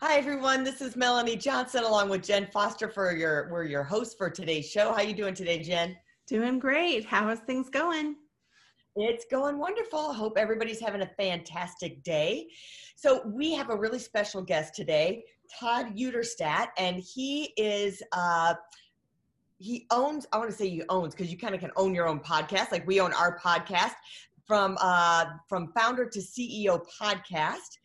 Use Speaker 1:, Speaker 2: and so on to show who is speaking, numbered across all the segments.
Speaker 1: Hi everyone, this is Melanie Johnson along with Jen Foster for your we're your host for today's show. How are you doing today, Jen?
Speaker 2: Doing great. How is things going?
Speaker 1: It's going wonderful. Hope everybody's having a fantastic day. So we have a really special guest today, Todd Uterstadt, and he is uh he owns i want to say he owns because you kind of can own your own podcast like we own our podcast from uh, from founder to ceo podcast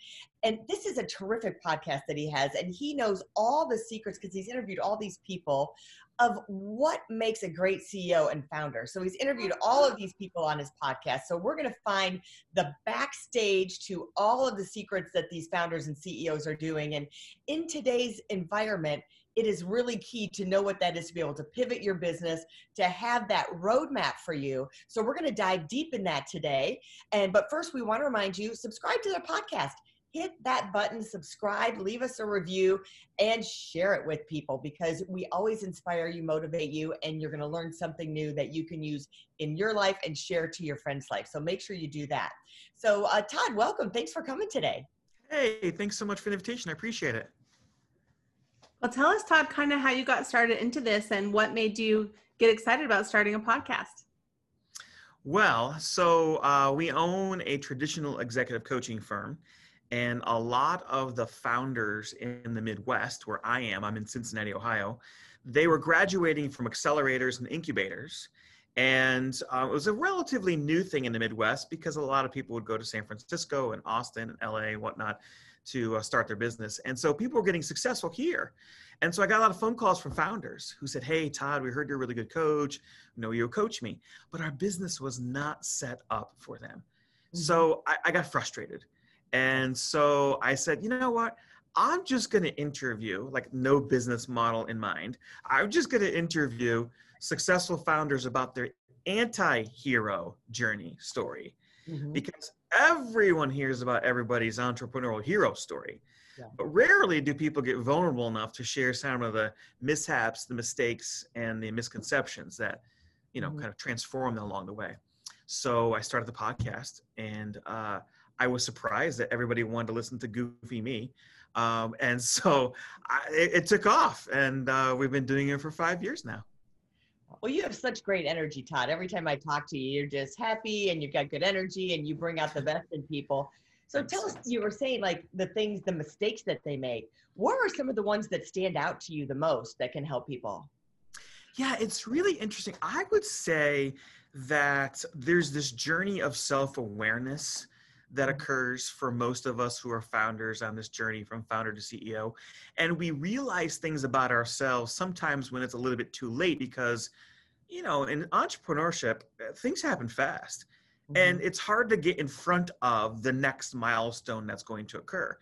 Speaker 1: and this is a terrific podcast that he has and he knows all the secrets because he's interviewed all these people of what makes a great ceo and founder. So he's interviewed all of these people on his podcast. So we're going to find the backstage to all of the secrets that these founders and ceos are doing. And in today's environment it is really key to know what that is to be able to pivot your business to have that roadmap for you. So we're going to dive deep in that today. And but first we want to remind you subscribe to their podcast hit that button, subscribe, leave us a review, and share it with people because we always inspire you, motivate you, and you're going to learn something new that you can use in your life and share to your friend's life. So make sure you do that. So, uh, Todd, welcome. Thanks for coming today.
Speaker 3: Hey, thanks so much for the invitation. I appreciate it.
Speaker 2: Well, tell us, Todd, kind of how you got started into this and what made you get excited about starting a podcast.
Speaker 3: Well, so uh, we own a traditional executive coaching firm and a lot of the founders in the Midwest, where I am, I'm in Cincinnati, Ohio, they were graduating from accelerators and incubators. And uh, it was a relatively new thing in the Midwest because a lot of people would go to San Francisco and Austin and LA and whatnot to uh, start their business. And so people were getting successful here. And so I got a lot of phone calls from founders who said, Hey, Todd, we heard you're a really good coach. We know you'll coach me. But our business was not set up for them. Mm-hmm. So I, I got frustrated. And so I said, you know what? I'm just going to interview, like no business model in mind. I'm just going to interview successful founders about their anti hero journey story. Mm-hmm. Because everyone hears about everybody's entrepreneurial hero story. Yeah. But rarely do people get vulnerable enough to share some of the mishaps, the mistakes, and the misconceptions that, you know, mm-hmm. kind of transform them along the way. So I started the podcast and, uh, I was surprised that everybody wanted to listen to Goofy Me. Um, and so I, it, it, took off, and uh, we've been doing it for five years now.
Speaker 1: Well, you have such great energy, Todd. Every time I talk to you, you're just happy and you've got good energy and you bring out the best in people. So tell us, you were saying like the things, the mistakes that they make. What are some of the ones that stand out to you the most that can help people?
Speaker 3: Yeah, it's really interesting. I would say that there's this journey of self awareness that occurs for most of us who are founders on this journey from founder to CEO. And we realize things about ourselves sometimes when it's a little bit too late because, you know, in entrepreneurship, uh, things happen fast. Mm-hmm. And it's hard to get in front of the next milestone that's going to occur.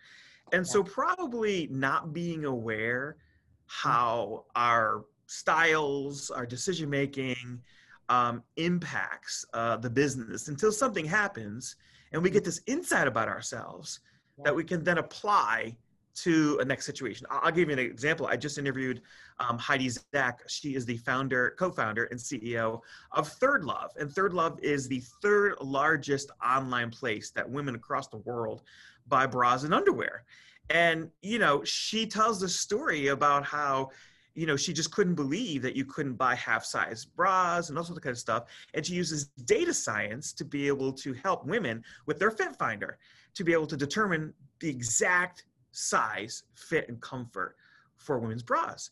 Speaker 3: And so, probably not being aware mm-hmm. how our styles, our decision making, um, impacts uh, the business until something happens and we get this insight about ourselves that we can then apply to a next situation. I'll give you an example. I just interviewed um, Heidi Zak. She is the founder, co-founder, and CEO of Third Love, and Third Love is the third largest online place that women across the world buy bras and underwear. And you know, she tells the story about how you know, she just couldn't believe that you couldn't buy half size bras and all sorts of kind of stuff. And she uses data science to be able to help women with their fit finder to be able to determine the exact size, fit, and comfort for women's bras.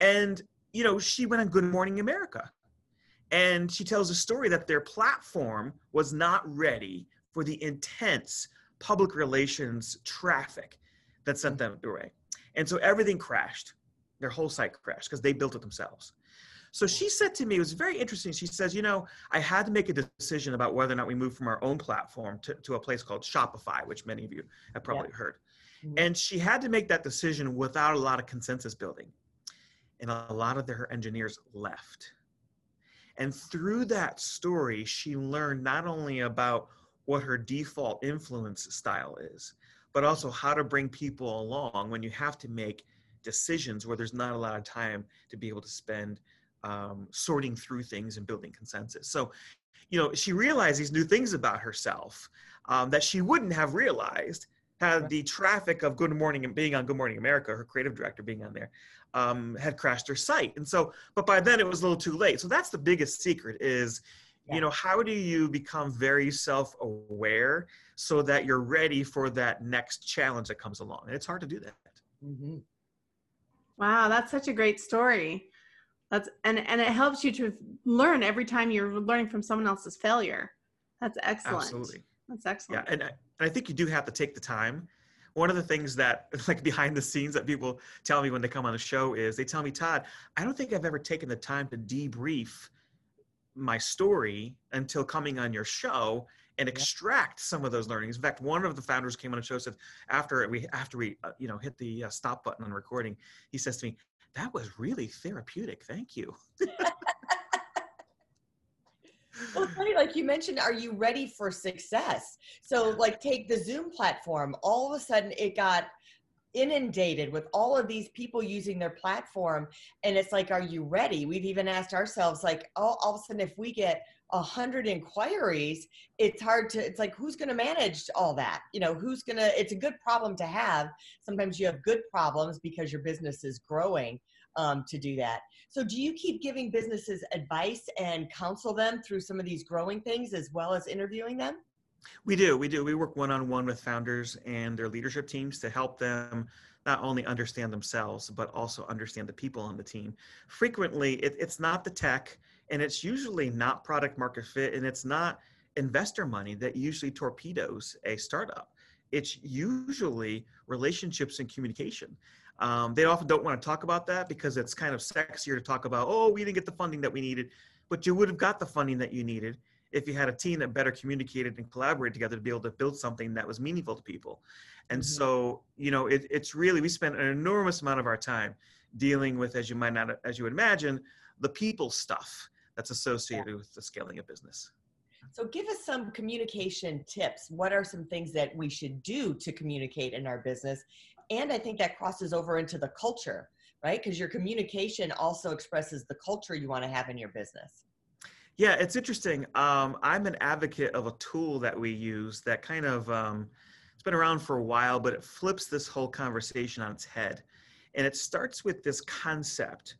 Speaker 3: And, you know, she went on Good Morning America. And she tells a story that their platform was not ready for the intense public relations traffic that sent them away. And so everything crashed their whole site crashed because they built it themselves. So she said to me, it was very interesting. She says, you know, I had to make a decision about whether or not we move from our own platform to, to a place called Shopify, which many of you have probably yeah. heard.
Speaker 1: Mhm.
Speaker 3: And she had to make that decision without a lot of consensus building. And a lot of her engineers left. And through that story, she learned not only about what her default influence style is, but also how to bring people along when you have to make decisions where there's not a lot of time to be able to spend um, sorting through things and building consensus. So, you know, she realized these new things about herself um, that she wouldn't have realized had the traffic of Good Morning and being on Good Morning America, her creative director being on there, um, had crashed her site. And so, but by then it was a little too late. So that's the biggest secret is,
Speaker 1: Yeah.
Speaker 3: you know, how do you become very self-aware so that you're ready for that next challenge that comes along? And it's hard to do that.
Speaker 1: Mhm.
Speaker 2: Wow, that's such a great story. That's and and it helps you to learn every time you're learning from someone else's failure. That's excellent.
Speaker 3: Absolutely.
Speaker 2: That's excellent.
Speaker 3: Yeah, and I, and I think you do have to take the time. One of the things that, like behind the scenes, that people tell me when they come on the show is they tell me, Todd, I don't think I've ever taken the time to debrief my story until coming on your show and extract some of those learnings. In fact, one of the founders came on the show said after we after we uh, you know hit the uh, stop button on recording, he says to me, "That was really therapeutic. Thank you."
Speaker 1: Well, it's funny, like you mentioned, are you ready for success? So, like, take the Zoom platform. All of a sudden, it got inundated with all of these people using their platform, and it's like, are you ready? We've even asked ourselves, like, oh, all of a sudden, if we get a hundred inquiries, it's hard to. It's like, who's going to manage all that? You know, who's going to? It's a good problem to have. Sometimes you have good problems because your business is growing um, to do that. So, do you keep giving businesses advice and counsel them through some of these growing things as well as interviewing them?
Speaker 3: We do. We do. We work one on one with founders and their leadership teams to help them not only understand themselves, but also understand the people on the team. Frequently, it, it's not the tech, and it's usually not product market fit, and it's not investor money that usually torpedoes a startup. It's usually relationships and communication. Um, they often don't want to talk about that because it's kind of sexier to talk about, oh, we didn't get the funding that we needed, but you would have got the funding that you needed if you had a team that better communicated and collaborated together to be able to build something that was meaningful to people. And
Speaker 1: Mhm.
Speaker 3: so, you know, it, it's really we spend an enormous amount of our time dealing with, as you might not, as you would imagine, the people stuff that's associated with the scaling of business.
Speaker 1: So, give us some communication tips. What are some things that we should do to communicate in our business? And I think that crosses over into the culture, right? Because your communication also expresses the culture you want to have in your business.
Speaker 3: Yeah, it's interesting. Um, I'm an advocate of a tool that we use that kind of um, it's been around for a while, but it flips this whole conversation on its head, and it starts with this concept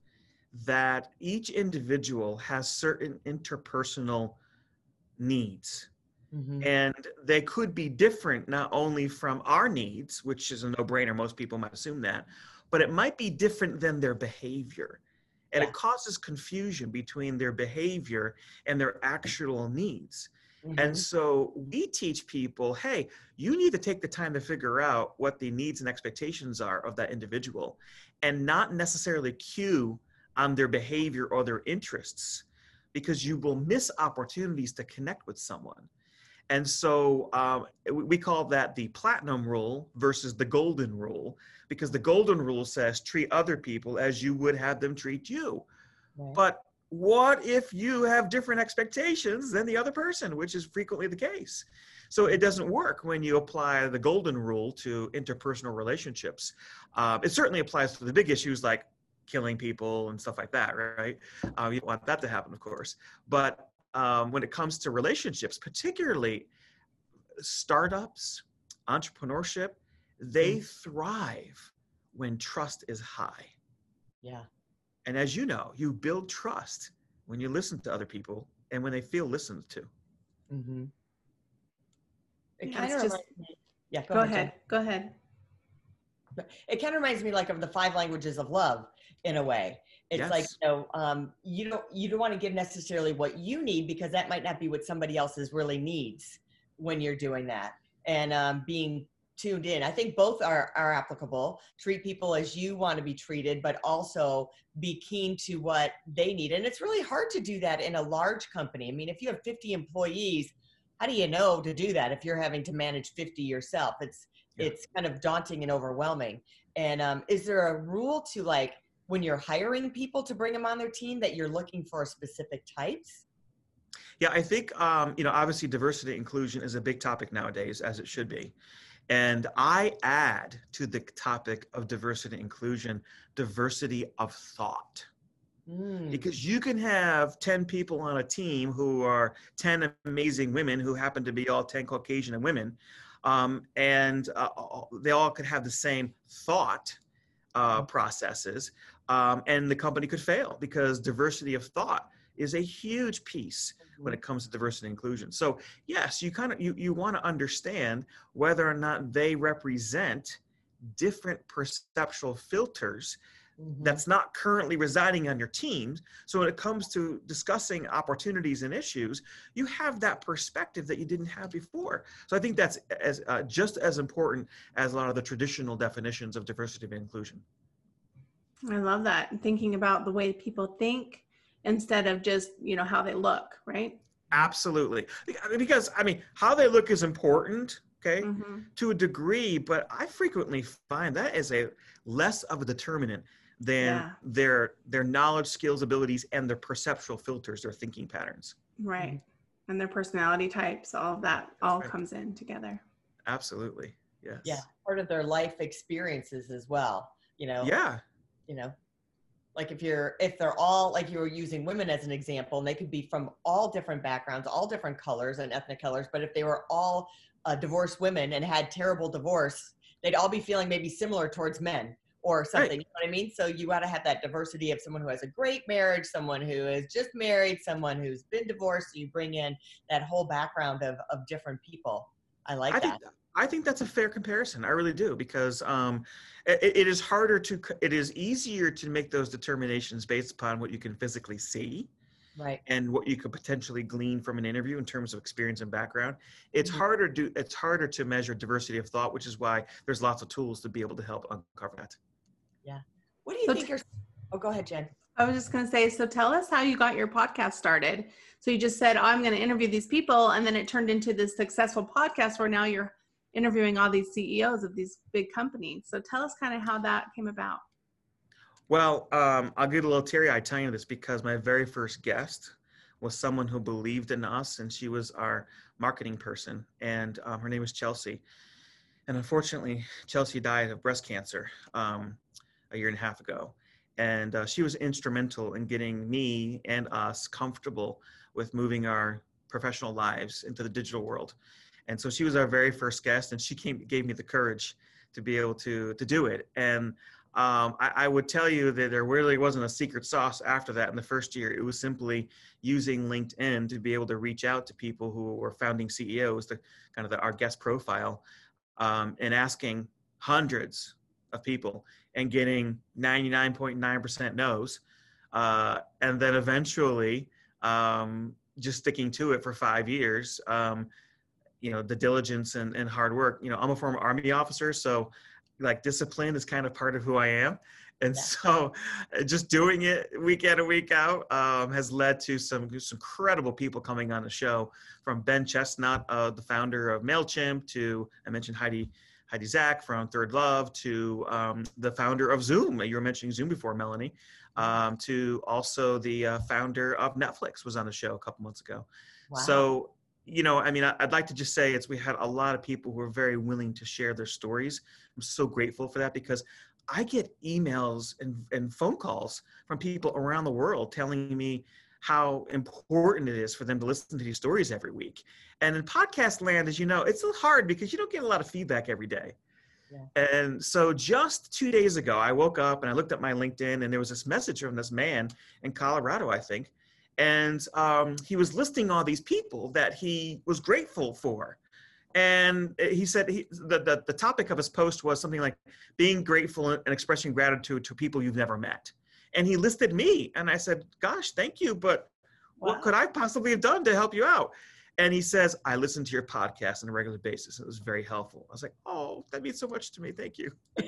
Speaker 3: that each individual has certain interpersonal needs
Speaker 1: Mhm.
Speaker 3: and they could be different not only from our needs which is a no-brainer most people might assume that but it might be different than their behavior and
Speaker 1: Yeah.
Speaker 3: it causes confusion between their behavior and their actual needs
Speaker 1: Mhm.
Speaker 3: and so we teach people hey you need to take the time to figure out what the needs and expectations are of that individual and not necessarily cue on their behavior or their interests because you will miss opportunities to connect with someone and so um, we call that the platinum rule versus the golden rule, because the golden rule says treat other people as you would have them treat you.
Speaker 1: Right.
Speaker 3: But what if you have different expectations than the other person, which is frequently the case? So it doesn't work when you apply the golden rule to interpersonal relationships. Um, it certainly applies to the big issues like killing people and stuff like that, right? Um, you don't want that to happen, of course. But um, when it comes to relationships, particularly startups, entrepreneurship, they thrive when trust is high.
Speaker 1: yeah.
Speaker 3: And as you know, you build trust when you listen to other people and when they feel listened to.
Speaker 1: Mm-hmm. It kind of
Speaker 2: just-
Speaker 1: reminds me. Yeah,
Speaker 2: Go ahead. Go ahead.
Speaker 1: it kind of reminds me like of the five languages of love in a way it's like
Speaker 3: Yes.
Speaker 1: you know um, you don't you don't want to give necessarily what you need because that might not be what somebody else's really needs when you're doing that and um, being tuned in i think both are are applicable treat people as you want to be treated but also be keen to what they need and it's really hard to do that in a large company i mean if you have 50 employees how do you know to do that if you're having to manage 50 yourself it's
Speaker 3: Yeah.
Speaker 1: it's kind of daunting and overwhelming. And um, is there a rule to like when you're hiring people to bring them on their team that you're looking for specific types?
Speaker 3: Yeah, I think um, you know obviously diversity inclusion is a big topic nowadays, as it should be. And I add to the topic of diversity inclusion diversity of thought.
Speaker 1: Mm,
Speaker 3: Because you can have 10 people on a team who are 10 amazing women who happen to be all 10 Caucasian women, um, and uh, they all could have the same thought uh, processes, um, and the company could fail because diversity of thought is a huge piece when it comes to diversity and inclusion. So yes, you kind of you, you want to understand whether or not they represent different perceptual filters
Speaker 1: mhm.
Speaker 3: that's not currently residing on your team. So when it comes to discussing opportunities and issues, you have that perspective that you didn't have before. So I think that's as uh, just as important as a lot of the traditional definitions of diversity and inclusion.
Speaker 2: I love that. Thinking about the way people think instead of just, you know, how they look, right?
Speaker 3: Absolutely, because I mean, how they look is important. Okay.
Speaker 2: hmm
Speaker 3: to a degree, but I frequently find that is a less of a determinant than
Speaker 2: Yeah.
Speaker 3: their their knowledge, skills, abilities, and their perceptual filters, their thinking patterns.
Speaker 2: Right. And their personality types, all of that all
Speaker 3: right.
Speaker 2: comes in together.
Speaker 3: Absolutely. Yes.
Speaker 1: yeah, part of their life experiences as well. You know,
Speaker 3: Yeah.
Speaker 1: You know like if you're if they're all like you were using women as an example and they could be from all different backgrounds all different colors and ethnic colors but if they were all uh, divorced women and had terrible divorce they'd all be feeling maybe similar towards men or something you know what i mean? So you got to have that diversity of someone who has a great marriage someone who is just married someone who's been divorced so you bring in that whole background of of different people. I like
Speaker 3: I
Speaker 1: that
Speaker 3: I think that's a fair comparison. I really do because um, it, it is harder to it is easier to make those determinations based upon what you can physically see
Speaker 1: right
Speaker 3: and what you could potentially glean from an interview in terms of experience and background. It's
Speaker 1: Mhm.
Speaker 3: harder to it's harder to measure diversity of thought, which is why there's lots of tools to be able to help uncover that. Yeah.
Speaker 1: What do you
Speaker 2: So
Speaker 1: think are oh go ahead jen
Speaker 2: I was just going to say, so tell us how you got your podcast started. So you just said, I'm going to interview these people. And then it turned into this successful podcast where now you're interviewing all these CEOs of these big companies. So tell us kind of how that came about.
Speaker 3: Well, um, I'll get a little teary eyed telling you this because my very first guest was someone who believed in us, and she was our marketing person, and um, her name was Chelsea. And unfortunately, Chelsea died of breast cancer um, a year and a half ago. And uh, she was instrumental in getting me and us comfortable with moving our professional lives into the digital world. And so she was our very first guest, and she came gave me the courage to be able to to do it. And um, I, I would tell you that there really wasn't a secret sauce after that in the first year. It was simply using LinkedIn to be able to reach out to people who were founding CEOs, the kind of the, our guest profile, um, and asking hundreds of people and getting 99.9% no's. Uh, and then eventually um, just sticking to it for five years. Um, you know, the diligence and, and hard work. You know, I'm a former Army officer, so like discipline is kind of part of who I am. And
Speaker 1: Yeah.
Speaker 3: so uh, just doing it week in and week out um, has led to some, some incredible people coming on the show from Ben Chestnut, uh, the founder of MailChimp to, I mentioned Heidi, Heidi Zak from Third Love to um, the founder of Zoom. You were mentioning Zoom before, Melanie, um, to also the uh, founder of Netflix was on the show a couple months ago.
Speaker 1: wow.
Speaker 3: So, you know, I mean, I'd like to just say it's we had a lot of people who are very willing to share their stories. I'm so grateful for that because I get emails and, and phone calls from people around the world telling me how important it is for them to listen to these stories every week. And in podcast land, as you know, it's hard because you don't get a lot of feedback every day.
Speaker 1: Yeah.
Speaker 3: And so just two days ago, I woke up and I looked at my LinkedIn and there was this message from this man in Colorado, I think. And um, he was listing all these people that he was grateful for. And he said he, the, the, the topic of his post was something like being grateful and expressing gratitude to people you've never met. And he listed me. And I said, Gosh, thank you. But what could I possibly have done to help you out? And he says, I listen to your podcast on a regular basis. It was very helpful. I was like, Oh, that means so much to me. Thank you.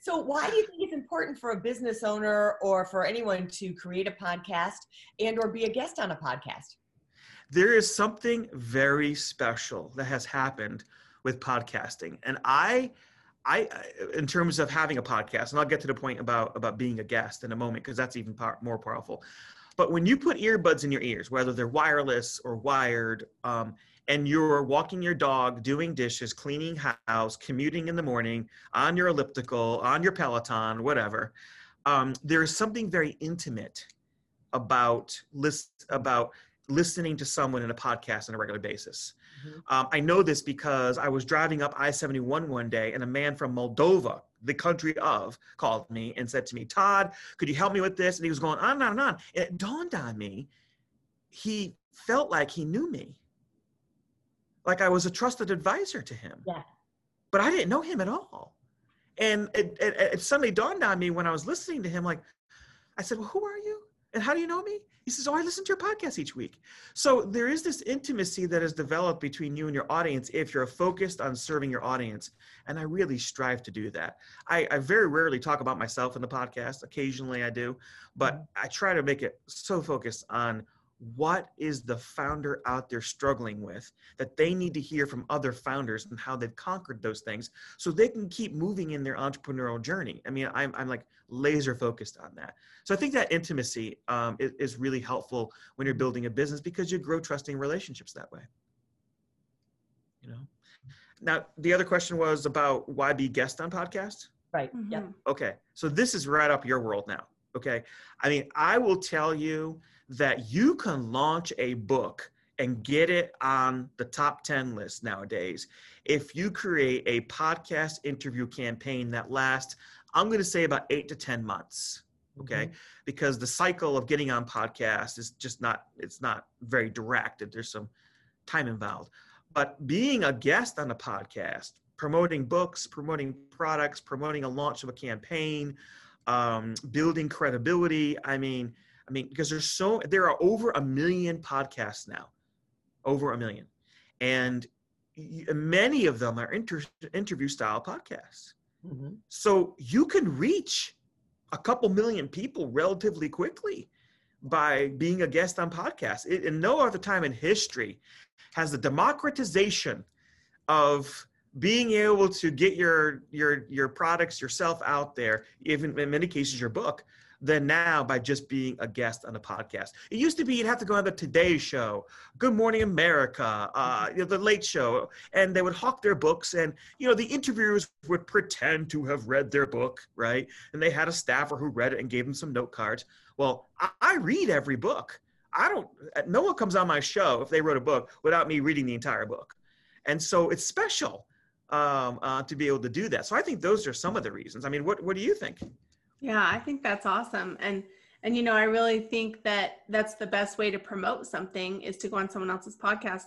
Speaker 1: so why do you think it's important for a business owner or for anyone to create a podcast and or be a guest on a podcast
Speaker 3: there is something very special that has happened with podcasting. And I, I, in terms of having a podcast, and I'll get to the point about about being a guest in a moment because that's even more powerful. But when you put earbuds in your ears, whether they're wireless or wired, um, and you're walking your dog, doing dishes, cleaning house, commuting in the morning, on your elliptical, on your Peloton, whatever, um, there is something very intimate about list about listening to someone in a podcast on a regular basis. Mm-hmm. Um, I know this because I was driving up I 71 one day and a man from Moldova, the country of, called me and said to me, Todd, could you help me with this? And he was going on and on and on. And it dawned on me, he felt like he knew me, like I was a trusted advisor to him.
Speaker 1: Yeah.
Speaker 3: But I didn't know him at all. And it, it, it suddenly dawned on me when I was listening to him, like, I said, Well, who are you? And how do you know me? He says, Oh, I listen to your podcast each week. So there is this intimacy that has developed between you and your audience if you're focused on serving your audience. And I really strive to do that. I, I very rarely talk about myself in the podcast. Occasionally I do, but mm-hmm. I try to make it so focused on what is the founder out there struggling with that they need to hear from other founders and how they've conquered those things so they can keep moving in their entrepreneurial journey? I mean i'm, I'm like laser focused on that. So i think that intimacy um, is, is really helpful when you're building a business because you grow trusting relationships that way. You know? Now the other question was about why be guest on podcast
Speaker 1: right mm-hmm. yeah.
Speaker 3: Okay so this is right up your world now okay? I mean i will tell you that you can launch a book and get it on the top 10 list nowadays. If you create a podcast interview campaign that lasts i'm going to say about 8 to 10 months okay? Mm-hmm. because the cycle of getting on podcast is just not it's not very direct there's some time involved. But being a guest on a podcast promoting books promoting products promoting a launch of a campaign um, building credibility i mean I mean, because there's so there are over a million podcasts now, over a million, and many of them are inter- interview style podcasts. Mm-hmm. So you can reach a couple million people relatively quickly by being a guest on podcasts. It, and no other time in history has the democratization of being able to get your your your products yourself out there, even in many cases your book, than now by just being a guest on a podcast. It used to be you'd have to go on the Today Show, Good Morning America, uh, you know, the Late Show, and they would hawk their books, and you know the interviewers would pretend to have read their book, right? And they had a staffer who read it and gave them some note cards. Well, I, I read every book. I don't. No one comes on my show if they wrote a book without me reading the entire book, and so it's special um, uh, to be able to do that. So I think those are some of the reasons. I mean, what what do you think?
Speaker 2: Yeah, I think that's awesome. And and you know, I really think that that's the best way to promote something is to go on someone else's podcast.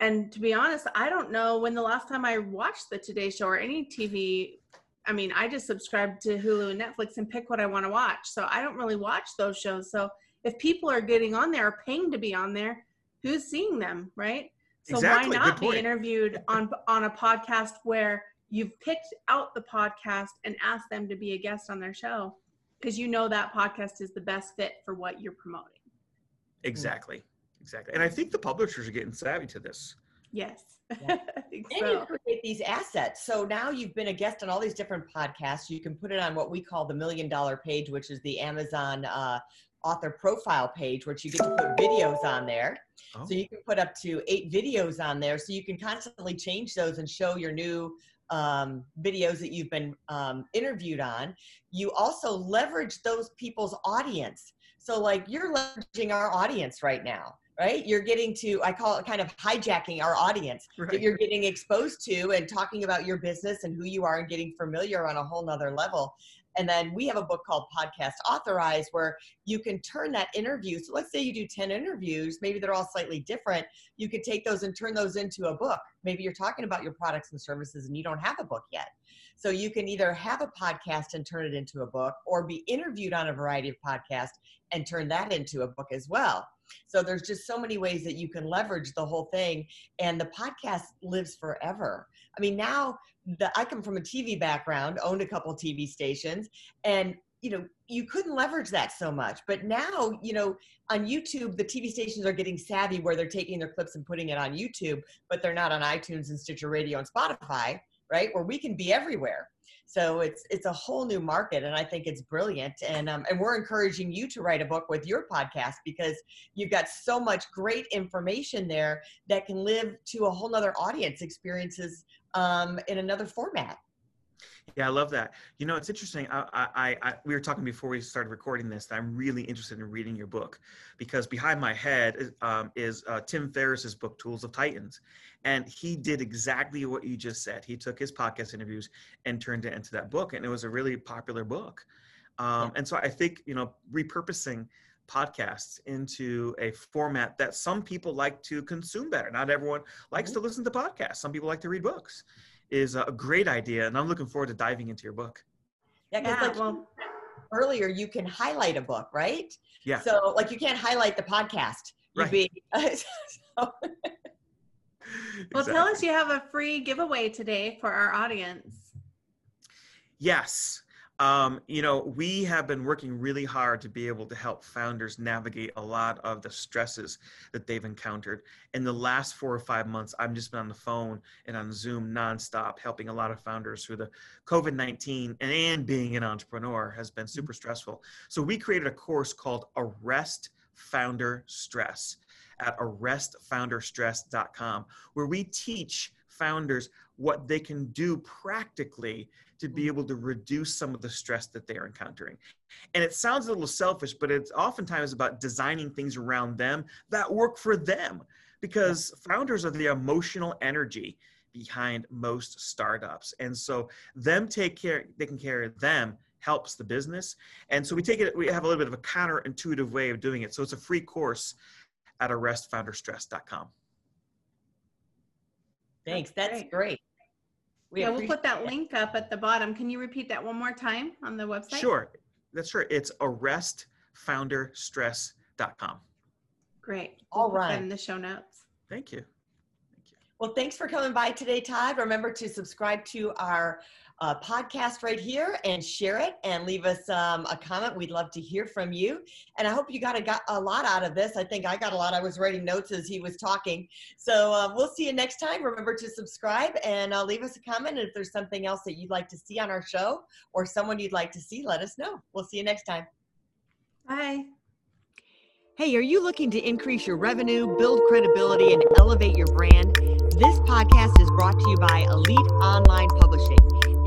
Speaker 2: And to be honest, I don't know when the last time I watched the Today Show or any TV. I mean, I just subscribe to Hulu and Netflix and pick what I want to watch. So I don't really watch those shows. So if people are getting on there, or paying to be on there, who's seeing them, right? So exactly. why not be interviewed on on a podcast where you've picked out the podcast and asked them to be a guest on their show because you know that podcast is the best fit for what you're promoting.
Speaker 3: Exactly. Exactly. And I think the publishers are getting savvy to this.
Speaker 2: Yes.
Speaker 1: Yeah. and so. you create these assets. So now you've been a guest on all these different podcasts. You can put it on what we call the million dollar page, which is the Amazon uh, author profile page, which you get to put videos on there. Oh. So you can put up to eight videos on there. So you can constantly change those and show your new um, videos that you've been um, interviewed on, you also leverage those people's audience. So, like, you're leveraging our audience right now, right? You're getting to, I call it kind of hijacking our audience right. that you're getting exposed to and talking about your business and who you are and getting familiar on a whole nother level. And then we have a book called Podcast Authorized where you can turn that interview. So let's say you do 10 interviews, maybe they're all slightly different. You could take those and turn those into a book. Maybe you're talking about your products and services and you don't have a book yet. So you can either have a podcast and turn it into a book or be interviewed on a variety of podcasts and turn that into a book as well. So there's just so many ways that you can leverage the whole thing and the podcast lives forever. I mean, now the, I come from a TV background, owned a couple TV stations, and you know you couldn't leverage that so much but now you know on youtube the tv stations are getting savvy where they're taking their clips and putting it on youtube but they're not on itunes and stitcher radio and spotify right where we can be everywhere so it's it's a whole new market and i think it's brilliant and um, and we're encouraging you to write a book with your podcast because you've got so much great information there that can live to a whole nother audience experiences um, in another format
Speaker 3: yeah, I love that. You know, it's interesting. I, I, I, we were talking before we started recording this. That I'm really interested in reading your book because behind my head is, um, is uh, Tim Ferriss's book, Tools of Titans, and he did exactly what you just said. He took his podcast interviews and turned it into that book, and it was a really popular book. Um, and so I think you know, repurposing podcasts into a format that some people like to consume better. Not everyone likes mm-hmm. to listen to podcasts. Some people like to read books is a great idea, and I'm looking forward to diving into your book.
Speaker 1: Yeah, because yeah, like well, earlier, you can highlight a book, right?
Speaker 3: Yeah.
Speaker 1: So, like, you can't highlight the podcast. You'd right. Be, so.
Speaker 2: Well, exactly. tell us you have a free giveaway today for our audience.
Speaker 3: Yes. Um, you know, we have been working really hard to be able to help founders navigate a lot of the stresses that they've encountered. In the last four or five months, I've just been on the phone and on Zoom nonstop, helping a lot of founders through the COVID 19 and, and being an entrepreneur has been super stressful. So we created a course called Arrest Founder Stress at arrestfounderstress.com, where we teach founders what they can do practically to be mm-hmm. able to reduce some of the stress that they are encountering. And it sounds a little selfish, but it's oftentimes about designing things around them that work for them because founders are the emotional energy behind most startups. And so them take care, taking care of them helps the business. And so we take it, we have a little bit of a counterintuitive way of doing it. So it's a free course at arrestfounderstress.com.
Speaker 1: Thanks. That's great. Great.
Speaker 2: We yeah, we'll put that link up at the bottom. Can you repeat that one more time on the website?
Speaker 3: Sure. That's sure. It's arrestfounderstress.com.
Speaker 2: Great. We'll All right. in the show notes.
Speaker 3: Thank you.
Speaker 1: Thank you. Well, thanks for coming by today, Todd. Remember to subscribe to our uh, podcast right here and share it and leave us um, a comment. We'd love to hear from you. And I hope you got a, got a lot out of this. I think I got a lot. I was writing notes as he was talking. So uh, we'll see you next time. Remember to subscribe and uh, leave us a comment. And if there's something else that you'd like to see on our show or someone you'd like to see, let us know. We'll see you next time.
Speaker 2: Bye.
Speaker 1: Hey, are you looking to increase your revenue, build credibility, and elevate your brand? This podcast is brought to you by Elite Online Publishing